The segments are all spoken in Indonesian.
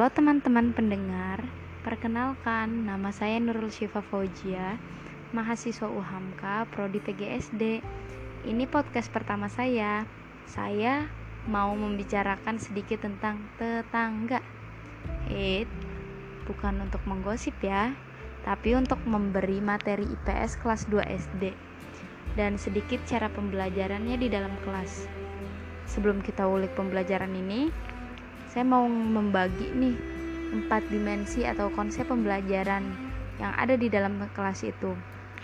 Halo teman-teman pendengar, perkenalkan nama saya Nurul Syifa Faujia, mahasiswa UHAMKA Prodi PGSD. Ini podcast pertama saya. Saya mau membicarakan sedikit tentang tetangga. It bukan untuk menggosip ya, tapi untuk memberi materi IPS kelas 2 SD dan sedikit cara pembelajarannya di dalam kelas. Sebelum kita ulik pembelajaran ini, saya mau membagi nih empat dimensi atau konsep pembelajaran yang ada di dalam kelas itu.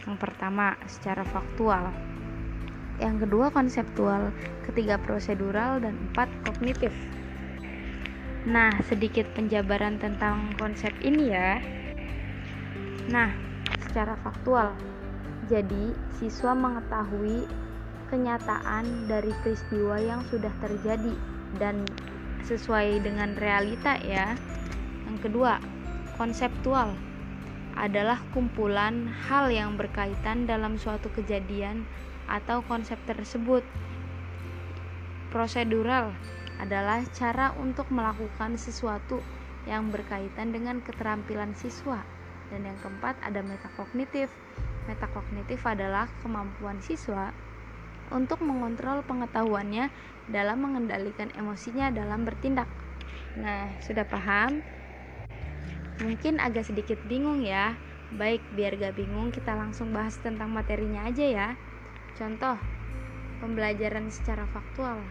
Yang pertama, secara faktual. Yang kedua, konseptual. Ketiga, prosedural dan empat, kognitif. Nah, sedikit penjabaran tentang konsep ini ya. Nah, secara faktual. Jadi, siswa mengetahui kenyataan dari peristiwa yang sudah terjadi dan sesuai dengan realita ya. Yang kedua, konseptual adalah kumpulan hal yang berkaitan dalam suatu kejadian atau konsep tersebut. Prosedural adalah cara untuk melakukan sesuatu yang berkaitan dengan keterampilan siswa. Dan yang keempat ada metakognitif. Metakognitif adalah kemampuan siswa untuk mengontrol pengetahuannya dalam mengendalikan emosinya dalam bertindak. Nah, sudah paham? Mungkin agak sedikit bingung ya. Baik, biar gak bingung, kita langsung bahas tentang materinya aja ya. Contoh, pembelajaran secara faktual.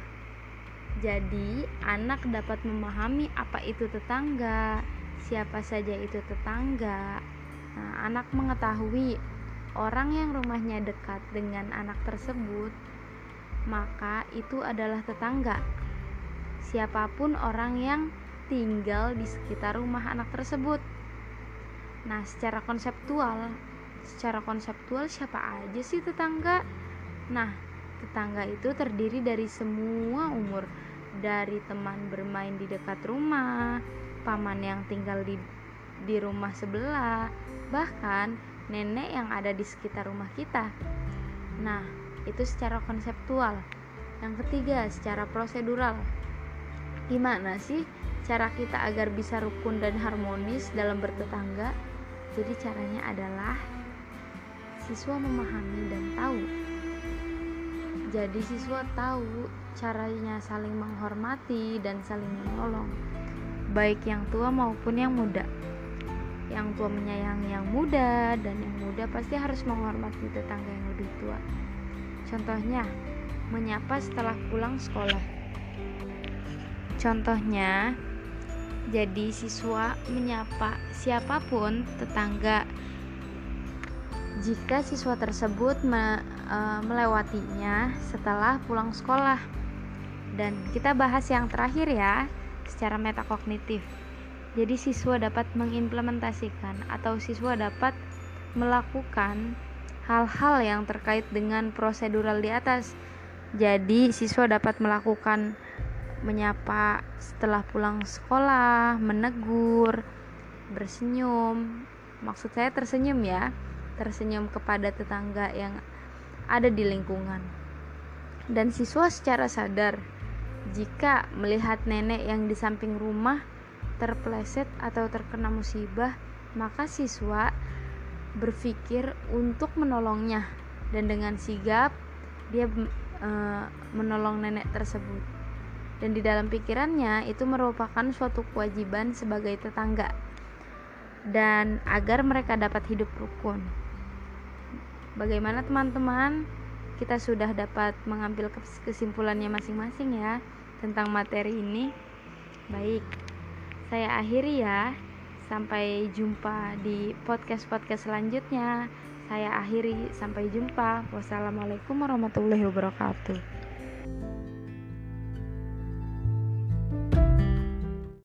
Jadi, anak dapat memahami apa itu tetangga, siapa saja itu tetangga. Nah, anak mengetahui orang yang rumahnya dekat dengan anak tersebut, maka itu adalah tetangga. Siapa pun orang yang tinggal di sekitar rumah anak tersebut. Nah, secara konseptual, secara konseptual siapa aja sih tetangga? Nah, tetangga itu terdiri dari semua umur, dari teman bermain di dekat rumah, paman yang tinggal di di rumah sebelah, bahkan nenek yang ada di sekitar rumah kita. Nah, itu secara konseptual. Yang ketiga, secara prosedural. Gimana sih cara kita agar bisa rukun dan harmonis dalam bertetangga? Jadi caranya adalah siswa memahami dan tahu. Jadi siswa tahu caranya saling menghormati dan saling menolong, baik yang tua maupun yang muda yang tua menyayangi yang muda dan yang muda pasti harus menghormati tetangga yang lebih tua. Contohnya, menyapa setelah pulang sekolah. Contohnya, jadi siswa menyapa siapa pun tetangga jika siswa tersebut me, e, melewatinya setelah pulang sekolah. Dan kita bahas yang terakhir ya, secara metakognitif. Jadi siswa dapat mengimplementasikan atau siswa dapat melakukan hal-hal yang terkait dengan prosedural di atas. Jadi siswa dapat melakukan menyapa setelah pulang sekolah, menegur, bersenyum. Maksud saya tersenyum ya, tersenyum kepada tetangga yang ada di lingkungan. Dan siswa secara sadar jika melihat nenek yang di samping rumah terpleset atau terkena musibah, maka siswa berpikir untuk menolongnya dan dengan sigap dia e, menolong nenek tersebut. Dan di dalam pikirannya itu merupakan suatu kewajiban sebagai tetangga dan agar mereka dapat hidup rukun. Bagaimana teman-teman? Kita sudah dapat mengambil kesimpulannya masing-masing ya tentang materi ini. Baik, saya akhiri ya. Sampai jumpa di podcast-podcast selanjutnya. Saya akhiri, sampai jumpa. Wassalamualaikum warahmatullahi wabarakatuh.